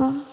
어.